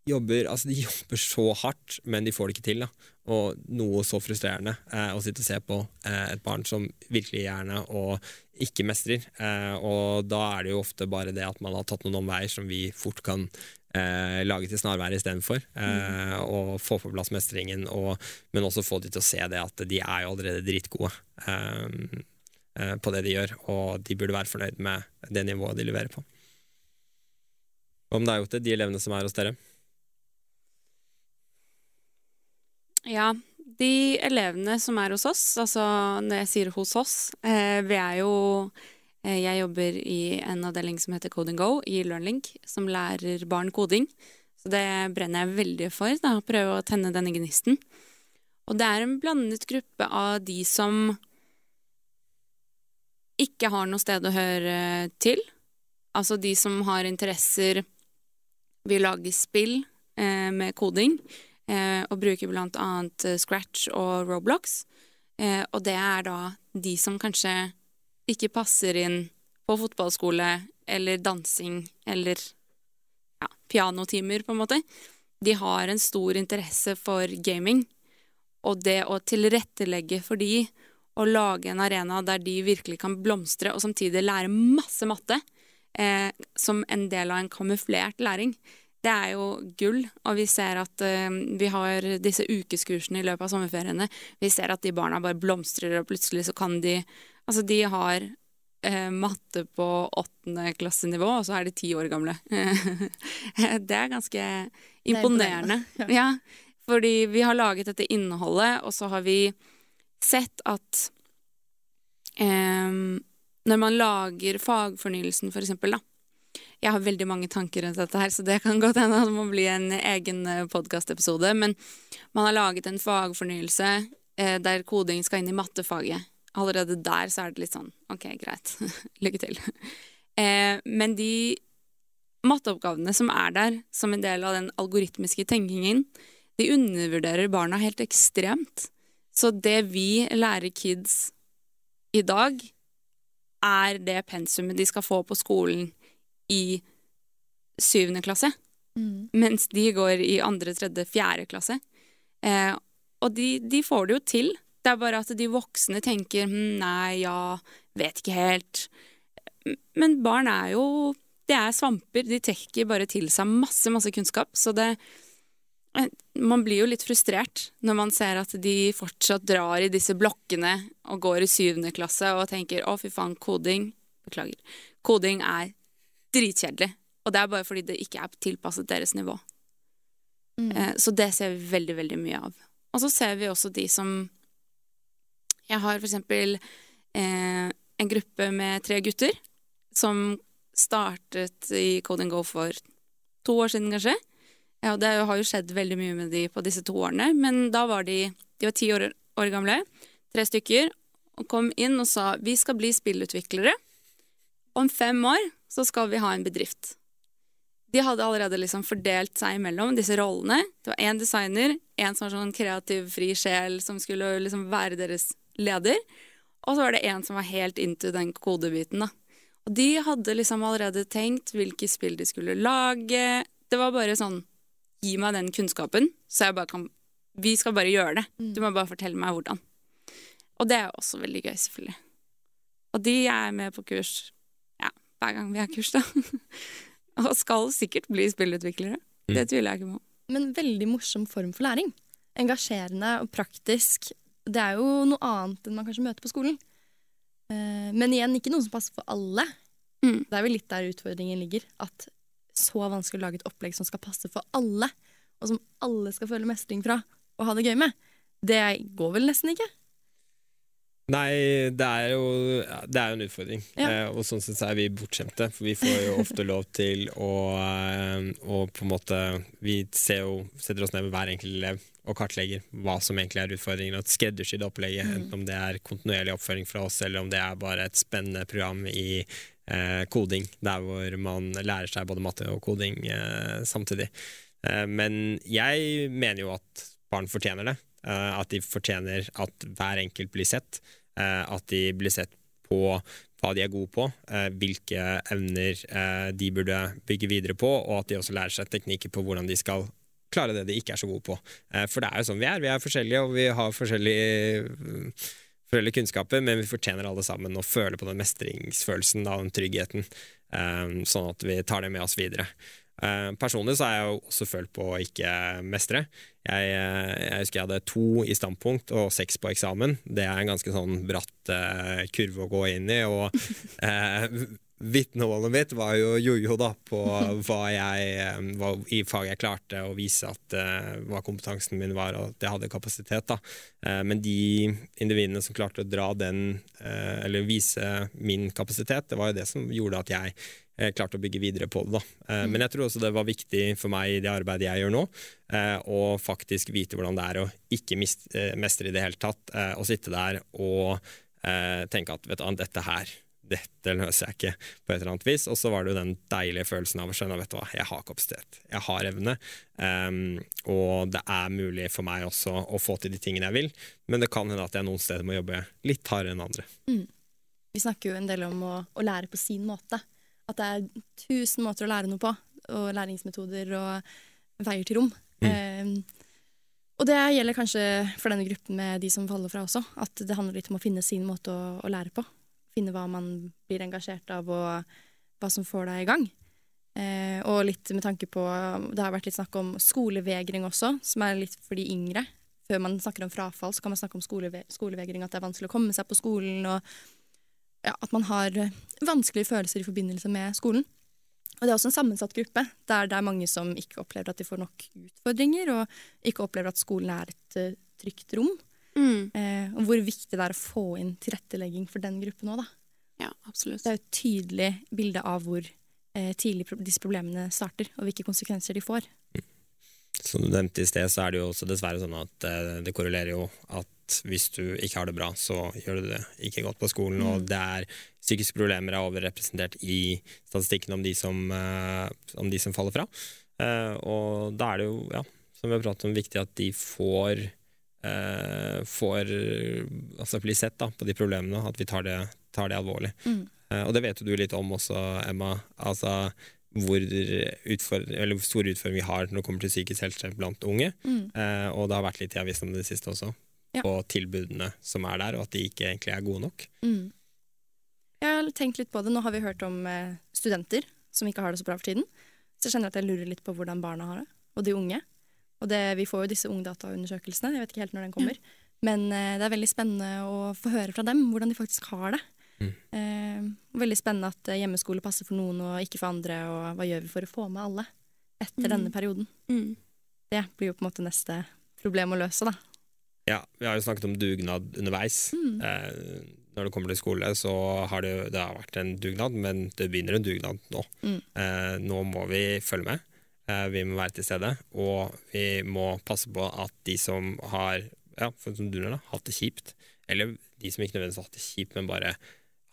jobber, altså de [laughs] jobber så hardt, men de får det ikke til. Da. Og noe så frustrerende eh, å sitte og se på eh, et barn som virkelig gjerne og ikke mestrer. Eh, og da er det jo ofte bare det at man har tatt noen omveier som vi fort kan eh, lage til snarveier istedenfor. Eh, og få på plass mestringen, og, men også få de til å se det at de er jo allerede dritgode. eh, eh, på det de gjør, og de burde være fornøyd med det nivået de leverer på. Om det er gjort til de elevene som er hos dere. Ja, de elevene som er hos oss, altså når jeg sier hos oss, eh, vi er jo Jeg jobber i en avdeling som heter Code Go i Learnlink, som lærer barn koding. Så det brenner jeg veldig for, da, prøve å tenne denne gnisten. Og det er en blandet gruppe av de som ikke har noe sted å høre til. Altså de som har interesser vil lage spill eh, med koding, eh, og bruker blant annet eh, Scratch og Roblox. Eh, og det er da de som kanskje ikke passer inn på fotballskole eller dansing eller ja, pianotimer, på en måte. De har en stor interesse for gaming, og det å tilrettelegge for de å lage en arena der de virkelig kan blomstre og samtidig lære masse matte, eh, som en del av en kamuflert læring. Det er jo gull, og vi ser at eh, vi har disse ukeskursene i løpet av sommerferiene. Vi ser at de barna bare blomstrer, og plutselig så kan de Altså, de har eh, matte på åttendeklassenivå, og så er de ti år gamle. [laughs] det er ganske imponerende. imponerende, ja, fordi vi har laget dette innholdet, og så har vi sett at eh, når man lager fagfornyelsen, for eksempel, da. Jeg har veldig mange tanker rundt dette her, så det kan godt hende at det må bli en egen podkastepisode. Men man har laget en fagfornyelse eh, der koding skal inn i mattefaget. Allerede der så er det litt sånn OK, greit. [laughs] Lykke til. Eh, men de matteoppgavene som er der som en del av den algoritmiske tenkingen, de undervurderer barna helt ekstremt. Så det vi lærer kids i dag, er det pensumet de skal få på skolen i syvende klasse, Mm. mens de går i andre, tredje, fjerde klasse. Eh, og de, de får det jo til. Det er bare at de voksne tenker hm, nei, ja, vet ikke helt. Men barn er jo Det er svamper. De trekker bare til seg masse, masse kunnskap. Så det eh, Man blir jo litt frustrert når man ser at de fortsatt drar i disse blokkene og går i syvende klasse og tenker å, fy faen, koding Beklager. Koding er dritkjedelig. Og det er bare fordi det ikke er tilpasset deres nivå. Mm. Eh, Så det ser vi veldig, veldig mye av. Og så ser vi også de som Jeg har for eksempel eh, en gruppe med tre gutter som startet i Code Go for to år siden, kanskje. Ja, det har jo skjedd veldig mye med de på disse to årene, men da var de De var ti år, år gamle, tre stykker, og kom inn og sa vi skal bli spillutviklere. Om fem år så skal vi ha en bedrift. De hadde allerede liksom fordelt seg imellom disse rollene. Det var én designer, én som var sånn kreativ, fri sjel som skulle liksom være deres leder. Og så var det en som var helt into den kodebiten. da. Og de hadde liksom allerede tenkt hvilke spill de skulle lage. Det var bare sånn Gi meg den kunnskapen, så jeg bare kan Vi skal bare gjøre det. Du må bare fortelle meg hvordan. Og det er også veldig gøy, selvfølgelig. Og de er med på kurs ja, hver gang vi har kurs, da. [laughs] Og skal sikkert bli spillutviklere. Det tviler jeg ikke på. Men veldig morsom form for læring. Engasjerende og praktisk. Det er jo noe annet enn man kanskje møter på skolen. Uh, Men igjen, ikke noe som passer for alle. Mm. Det er vel litt der utfordringen ligger. At så vanskelig å lage et opplegg som skal passe for alle. og som alle skal føle mestring fra og ha det gøy med. Det går vel nesten ikke? Nei, det er jo, det er jo en utfordring. Ja. Eh, og sånn sett så er vi bortskjemte, for vi får jo ofte lov til å, eh, å på en måte Vi ser jo, setter oss ned med hver enkelt elev og kartlegger hva som egentlig er utfordringen, og skreddersydde opplegget, enten om det er kontinuerlig oppføring fra oss, eller om det er bare et spennende program i eh, koding, der hvor man lærer seg både matte og koding eh, samtidig. Eh, men jeg mener jo at barn fortjener det. Eh, at de fortjener at hver enkelt blir sett. eh, at de blir sett på hva de er gode på, eh, hvilke evner de burde bygge videre på, og at de også lærer seg teknikker på hvordan de skal klare det de ikke er så gode på. Eh, For det er jo sånn vi er. Vi er forskjellige, og vi har forskjellige, mm, forskjellige kunnskaper, men vi fortjener alle sammen å føle på den mestringsfølelsen, da, den tryggheten, eh, sånn at vi tar det med oss videre. Eh, Personlig så har jeg jo også følt på å ikke mestre. Jeg, eh, jeg husker jeg hadde to i standpunkt og seks på eksamen. Det er en ganske sånn bratt eh, kurve å gå inn i. Og eh, vitnemålet mitt var jo jojo da på hva jeg eh, hva, i fag jeg klarte å vise at uh, hva kompetansen min var, og at jeg hadde kapasitet. da. Uh, men de individene som klarte å dra den, uh, eller vise min kapasitet, det var jo det som gjorde at jeg klarte å bygge videre på det. da. Eh, Men jeg tror også det var viktig for meg i det arbeidet jeg gjør nå, å faktisk vite hvordan det er å ikke mist, eh, mestre i det hele tatt, og sitte der og tenke at vet du, dette her dette løser jeg ikke på et eller annet vis. Og så var det jo den deilige følelsen av å skjønne vet du hva, jeg har kapasitet, jeg har evne. Um, og det er mulig for meg også å få til de tingene jeg vil, men det kan hende at jeg noen steder må jobbe litt hardere enn andre. Vi snakker jo en del om å, å lære på sin måte. At det er tusen måter å lære noe på, og læringsmetoder og veier til rom. Eh, og det gjelder kanskje for denne gruppen med de som faller fra også, at det handler litt om å finne sin måte å, å lære på. Finne hva man blir engasjert av, og hva som får deg i gang. Eh, og litt med tanke på Det har vært litt snakk om skolevegring også, som er litt for de yngre. Før man snakker om frafall, så kan man snakke om skoleve skolevegring, at det er vanskelig å komme seg på skolen, og ja, at man har eh, vanskelige følelser i forbindelse med skolen. Og det er også en sammensatt gruppe, der det er mange som ikke opplever at de får nok utfordringer, og ikke opplever at skolen er et uh, trygt rom. Mm. Eh, og hvor viktig det er å få inn tilrettelegging for den gruppen òg, da. Ja, absolutt. Det er jo et tydelig bilde av hvor eh, tidlig disse problemene starter, og hvilke konsekvenser de får. Som du nevnte i sted, så er det jo også dessverre sånn at eh, det korrelerer jo at hvis du ikke har det bra, så gjør du det ikke godt på skolen. Og det er psykiske problemer er overrepresentert i statistikken om de som, eh, om de som faller fra. Eh, og da er det jo, ja, som vi har pratet om, viktig at de får får altså bli sett da, på de problemene, at vi tar det, tar det alvorlig. Mm. Eh, og det vet du litt om også, Emma. Altså hvor, utfor, eller store utfordringer vi har når det kommer til psykisk helse blant unge. Mm. Eh, og det har vært litt i avisen om det siste også, Ja. på tilbudene som er der, og at de ikke egentlig er gode nok. Mm. Jeg har tenkt litt på det. Nå har vi hørt om eh, studenter som ikke har det så bra for tiden. Så jeg kjenner at jeg lurer litt på hvordan barna har det, og de unge. Og det, vi får jo disse ungdataundersøkelsene, jeg vet ikke helt når den kommer. Men eh, det er veldig spennende å få høre fra dem hvordan de faktisk har det. Mm. Eh, veldig spennende at eh, hjemmeskole passer for noen og ikke for andre, og hva gjør vi for å få med alle etter Mm. denne perioden. Mm. Det blir jo på en måte neste problem å løse, da. Ja, vi har jo snakket om dugnad underveis. Mm. Eh, når det kommer til skole, så har det, det har vært en dugnad, men det begynner en dugnad nå. Mm. Eh, nå må vi følge med. Eh, vi må være til stede, og vi må passe på at de som har ja, for som du da, hatt det kjipt, eller de som ikke nødvendigvis har hatt det kjipt, men bare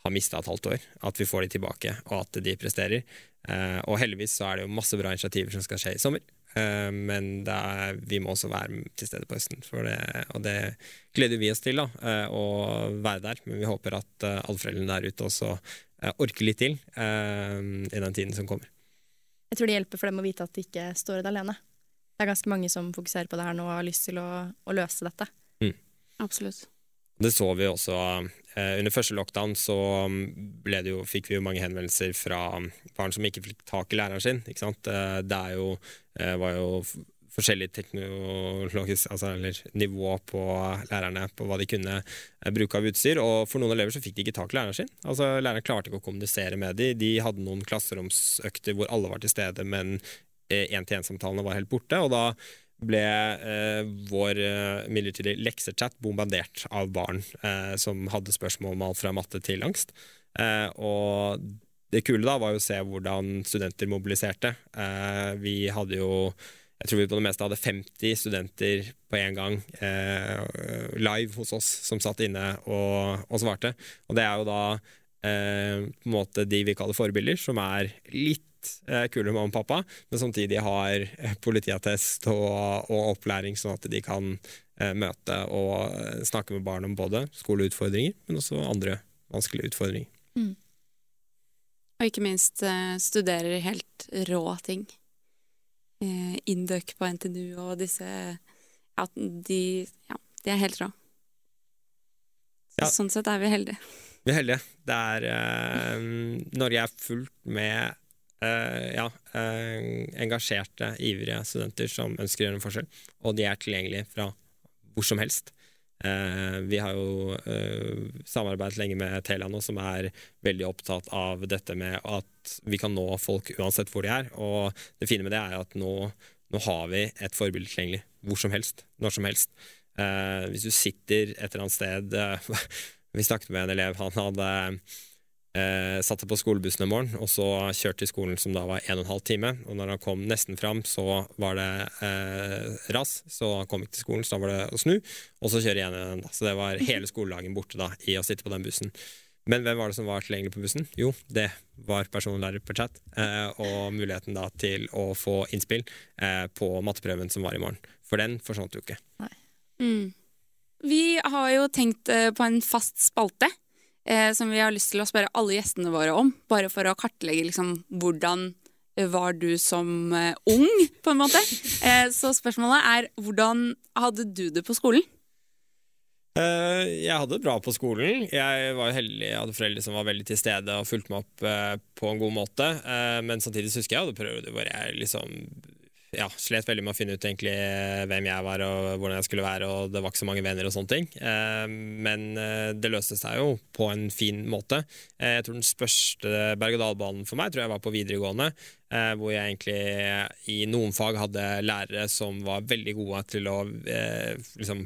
har mista et halvt år, at vi får de tilbake, og at de presterer. Eh, og heldigvis så er det jo masse bra initiativer som skal skje i sommer. Eh, men er, vi må også være til stede på høsten, det, og det gleder vi oss til. da, Å være der. Men vi håper at alle foreldrene der ute også orker litt til i den tiden som kommer. Jeg tror det hjelper for dem å vite at de ikke står i det alene. Det er ganske mange som fokuserer på det her nå og har lyst til å, å løse dette. Absolutt. Det så vi også eh, under første lockdown, så ble det jo, fikk vi jo mange henvendelser fra barn som ikke fikk tak i læreren sin. Ikke sant? Eh, det er jo, eh, var jo forskjellig teknologisk altså, eller nivå på lærerne på hva de kunne eh, bruke av utstyr. Og for noen elever så fikk de ikke tak i læreren sin. Altså, læreren klarte ikke å kommunisere med dem. De hadde noen klasseromsøkter hvor alle var til stede, men én-til-én-samtalene var helt borte. Og da ble eh, vår eh, midlertidige leksechat bombardert av barn eh, som hadde spørsmål om alt fra matte til angst. Eh, og det kule da var jo å se hvordan studenter mobiliserte. Eh, vi hadde jo jeg tror vi på det meste hadde 50 studenter på en gang eh, live hos oss som satt inne og, og svarte. Og det er jo da eh, på en måte de vi kaller forbilder, som er litt eh, kulere mamma og pappa, men samtidig har eh, politiattest og, og, opplæring, sånn at de kan eh, møte og eh, snakke med barn om både skoleutfordringer, men også andre vanskelige utfordringer. Mm. Og ikke minst studerer helt rå ting eh, Induc på NTNU og disse Ja, de, ja, de er helt rå. Så, ja. Sånn sett er vi heldige. Vi er heldige. Det er eh, Norge er fullt med eh, ja, eh, engasjerte, ivrige studenter som ønsker å gjøre en forskjell, og de er tilgjengelige fra hvor som helst. Eh, vi har jo eh, samarbeidet lenge med Telia nå, som er veldig opptatt av dette med at vi kan nå folk uansett hvor de er. Og det fine med det er at nå, nå har vi et forbilde tilgjengelig hvor som helst, når som helst. Eh, hvis du sitter et eller annet sted [laughs] Vi snakket med en elev, han hadde Eh, satte på skolebussen en morgen, og så kjørte til skolen som da var en og en halv time. Og når han kom nesten fram, så var det eh, ras, så han kom ikke til skolen. Så da var det å snu, og så kjøre igjen. igjen Så det var hele skoledagen borte da i å sitte på den bussen. Men hvem var det som var tilgjengelig på bussen? Jo, det var personlærer på chat. Eh, og muligheten da til å få innspill eh, på matteprøven som var i morgen. For den forsvant jo ikke. Mm. Vi har jo tenkt eh, på en fast spalte eh, som vi har lyst til å spørre alle gjestene våre om. Bare for å kartlegge liksom, hvordan var du som eh, ung, på en måte. Eh, så spørsmålet er hvordan hadde du det på skolen? Uh, jeg hadde det bra på skolen. Jeg var heldig, jeg hadde foreldre som var veldig til stede og fulgte meg opp uh, på en god måte. Uh, men samtidig husker jeg hadde perioder hvor jeg liksom ja, slet veldig med å finne ut egentlig eh, hvem jeg var og hvordan jeg skulle være, og det var ikke så mange venner og sånne ting. Eh, men eh, det løste seg jo på en fin måte. Jeg tror den spørste berg-og-dal-banen for meg tror jeg var på videregående, hvor jeg egentlig i noen fag hadde lærere som var veldig gode til å liksom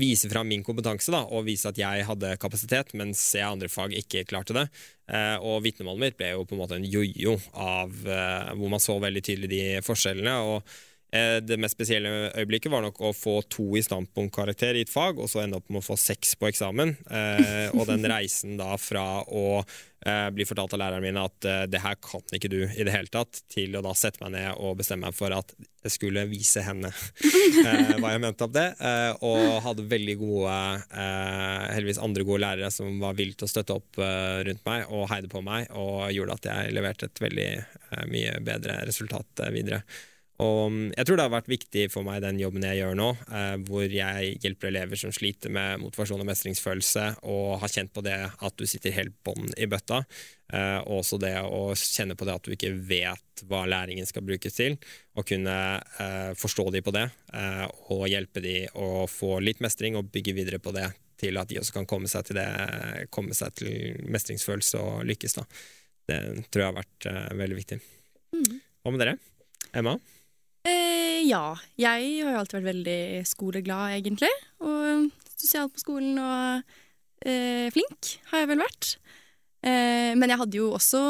vise fram min kompetanse da, og vise at jeg hadde kapasitet, mens jeg andre fag ikke klarte det. Eh, og vitnemålet mitt ble jo på en måte en jojo av eh, hvor man så veldig tydelig de forskjellene. og det mest spesielle øyeblikket var nok å få to i standpunktkarakter i et fag, og så ende opp med å få seks på eksamen. Eh, og den [laughs] reisen da fra å eh, bli fortalt av læreren min at eh, det her kan ikke du i det hele tatt, til å da sette meg ned og bestemme meg for at jeg skulle vise henne [laughs] eh, hva jeg mente om det. Eh, og hadde veldig gode, eh, heldigvis andre gode lærere som var villige til å støtte opp rundt meg og heide på meg, og gjorde at jeg leverte et veldig mye bedre resultat videre. Og mm, jeg tror det har vært viktig for meg den jobben jeg gjør nå, eh, hvor jeg hjelper elever som sliter med motivasjon og mestringsfølelse, og har kjent på det at du sitter helt bånn i bøtta. Eh, og også det å kjenne på det at du ikke vet hva læringen skal brukes til. Og kunne eh, forstå de på det, eh, og hjelpe de å få litt mestring og bygge videre på det til at de også kan komme seg til, det, komme seg til mestringsfølelse og lykkes. Da. Det tror jeg har vært veldig viktig. Mm. Hva med dere? Emma? Eh, ja. Jeg har jo alltid vært veldig skoleglad, egentlig. Og sosial på skolen og eh, flink har jeg vel vært. Eh, men jeg hadde jo også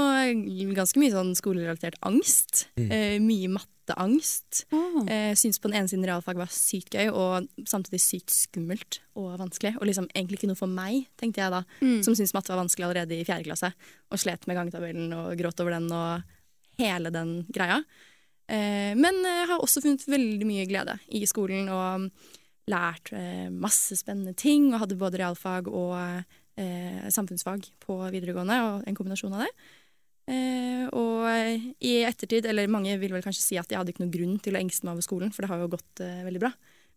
ganske mye sånn skolerelatert angst. Mm. Eh, mye matteangst. Oh. Eh, Syns på den ene siden realfag var sykt gøy, og samtidig sykt skummelt og vanskelig. Og liksom egentlig ikke noe for meg, tenkte jeg da, mm. som syntes matte var vanskelig allerede i fjerde klasse. Og slet med gangetabellen og gråt over den og hele den greia. Eh, men jeg har også funnet veldig mye glede i skolen og lært eh, masse spennende ting. Og hadde både realfag og eh, samfunnsfag på videregående, og en kombinasjon av det. Eh, og i ettertid, eller mange vil vel kanskje si at jeg hadde ikke noen grunn til å engste meg over skolen, for det har jo gått eh, veldig bra.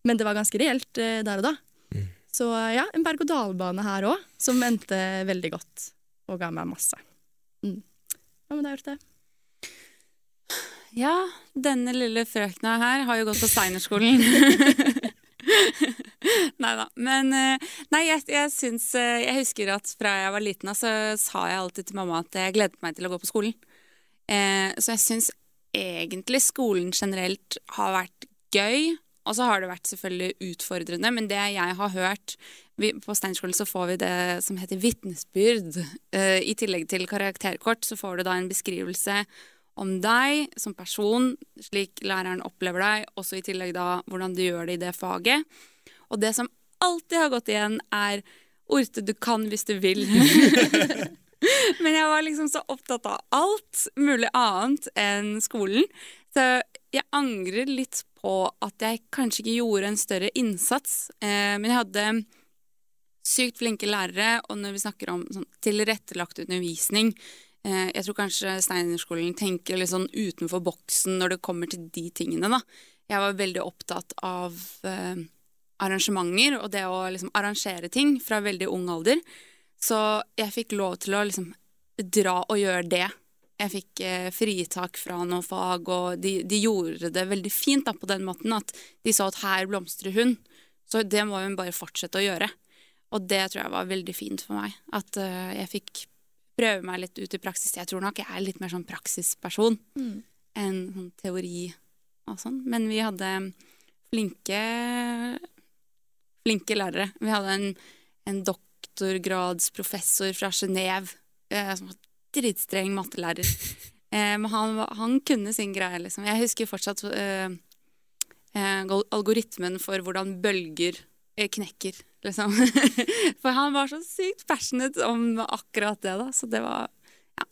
Men det var ganske reelt eh, der og da. Mm. Så ja, en berg-og-dal-bane her òg, som endte veldig godt og ga meg masse. Mm. Hva med deg, Urte? Ja, denne lille frøkna her har jo gått på Steinerskolen. [laughs] nei da. Men eh, nei, jeg, jeg syns eh, Jeg husker at fra jeg var liten så sa jeg alltid til mamma at jeg gledet meg til å gå på skolen. Eh, så jeg syns egentlig skolen generelt har vært gøy. Og så har det vært selvfølgelig utfordrende, men det jeg har hørt vi, På Steinerskolen så får vi det som heter vitnesbyrd. Eh, I tillegg til karakterkort så får du da en beskrivelse om deg som person, slik læreren opplever deg, også i tillegg da hvordan du gjør det i det faget. Og det som alltid har gått igjen, er Orte, du kan hvis du vil. [laughs] Men jeg var liksom så opptatt av alt mulig annet enn skolen. Så jeg angrer litt på at jeg kanskje ikke gjorde en større innsats. Eh, men jeg hadde sykt flinke lærere, og når vi snakker om sånn tilrettelagt undervisning Jeg tror kanskje Steinerskolen tenker litt sånn utenfor boksen når det kommer til de tingene, da. Jeg var veldig opptatt av eh, arrangementer og det å liksom arrangere ting fra veldig ung alder. Så jeg fikk lov til å liksom dra og gjøre det. Jeg fikk eh, fritak fra noen fag, og de, de, gjorde det veldig fint da, på den måten at de sa at her blomstrer hun. Så det må hun bare fortsette å gjøre. Og det tror jeg var veldig fint for meg. At jeg fikk prøve meg litt ut i praksis. Jeg tror nok jeg er litt mer sånn praksisperson mm. enn sånn teori og sånn. Men vi hadde flinke flinke lærere. Vi hadde en, en doktorgradsprofessor fra Genéve eh, som var dritstreng mattelærer. [laughs] Eh, men han, han, kunne sin greie, liksom. Jeg husker fortsatt eh, eh algoritmen for hvordan bølger eh, knekker, liksom. [laughs] for han var så sykt passionate om akkurat det, da. Så det var ja,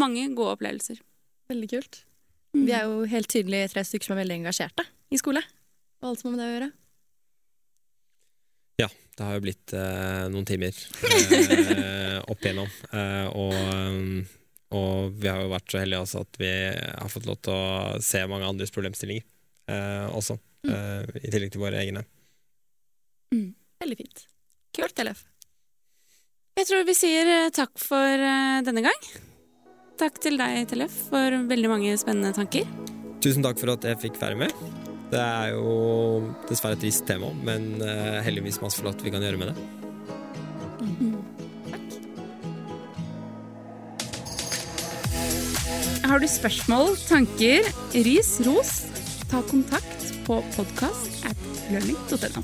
mange gode opplevelser. Veldig kult. Mm. Vi er jo helt tydelig tre stykker som er veldig engasjerte i skole. Og alt som har med det å gjøre. Ja, det har jo blitt eh, noen timer eh, opp igjennom. Eh, og, mm, og, vi har jo vært så heldige også at vi har fått lov til å se mange andres problemstillinger eh, også. Mm. Eh, I tillegg til våre egne. Mm. Veldig fint. Kult, Tellef. Jeg tror vi sier eh, takk for denne gang. Takk til deg, Tellef, for veldig mange spennende tanker. Tusen takk for at jeg fikk være med. Det er jo dessverre et trist tema, men uh, heldigvis masse flott vi kan gjøre med det. Mm. Takk. Har du spørsmål, tanker, ris, ros, ta kontakt på podkast at learning.no.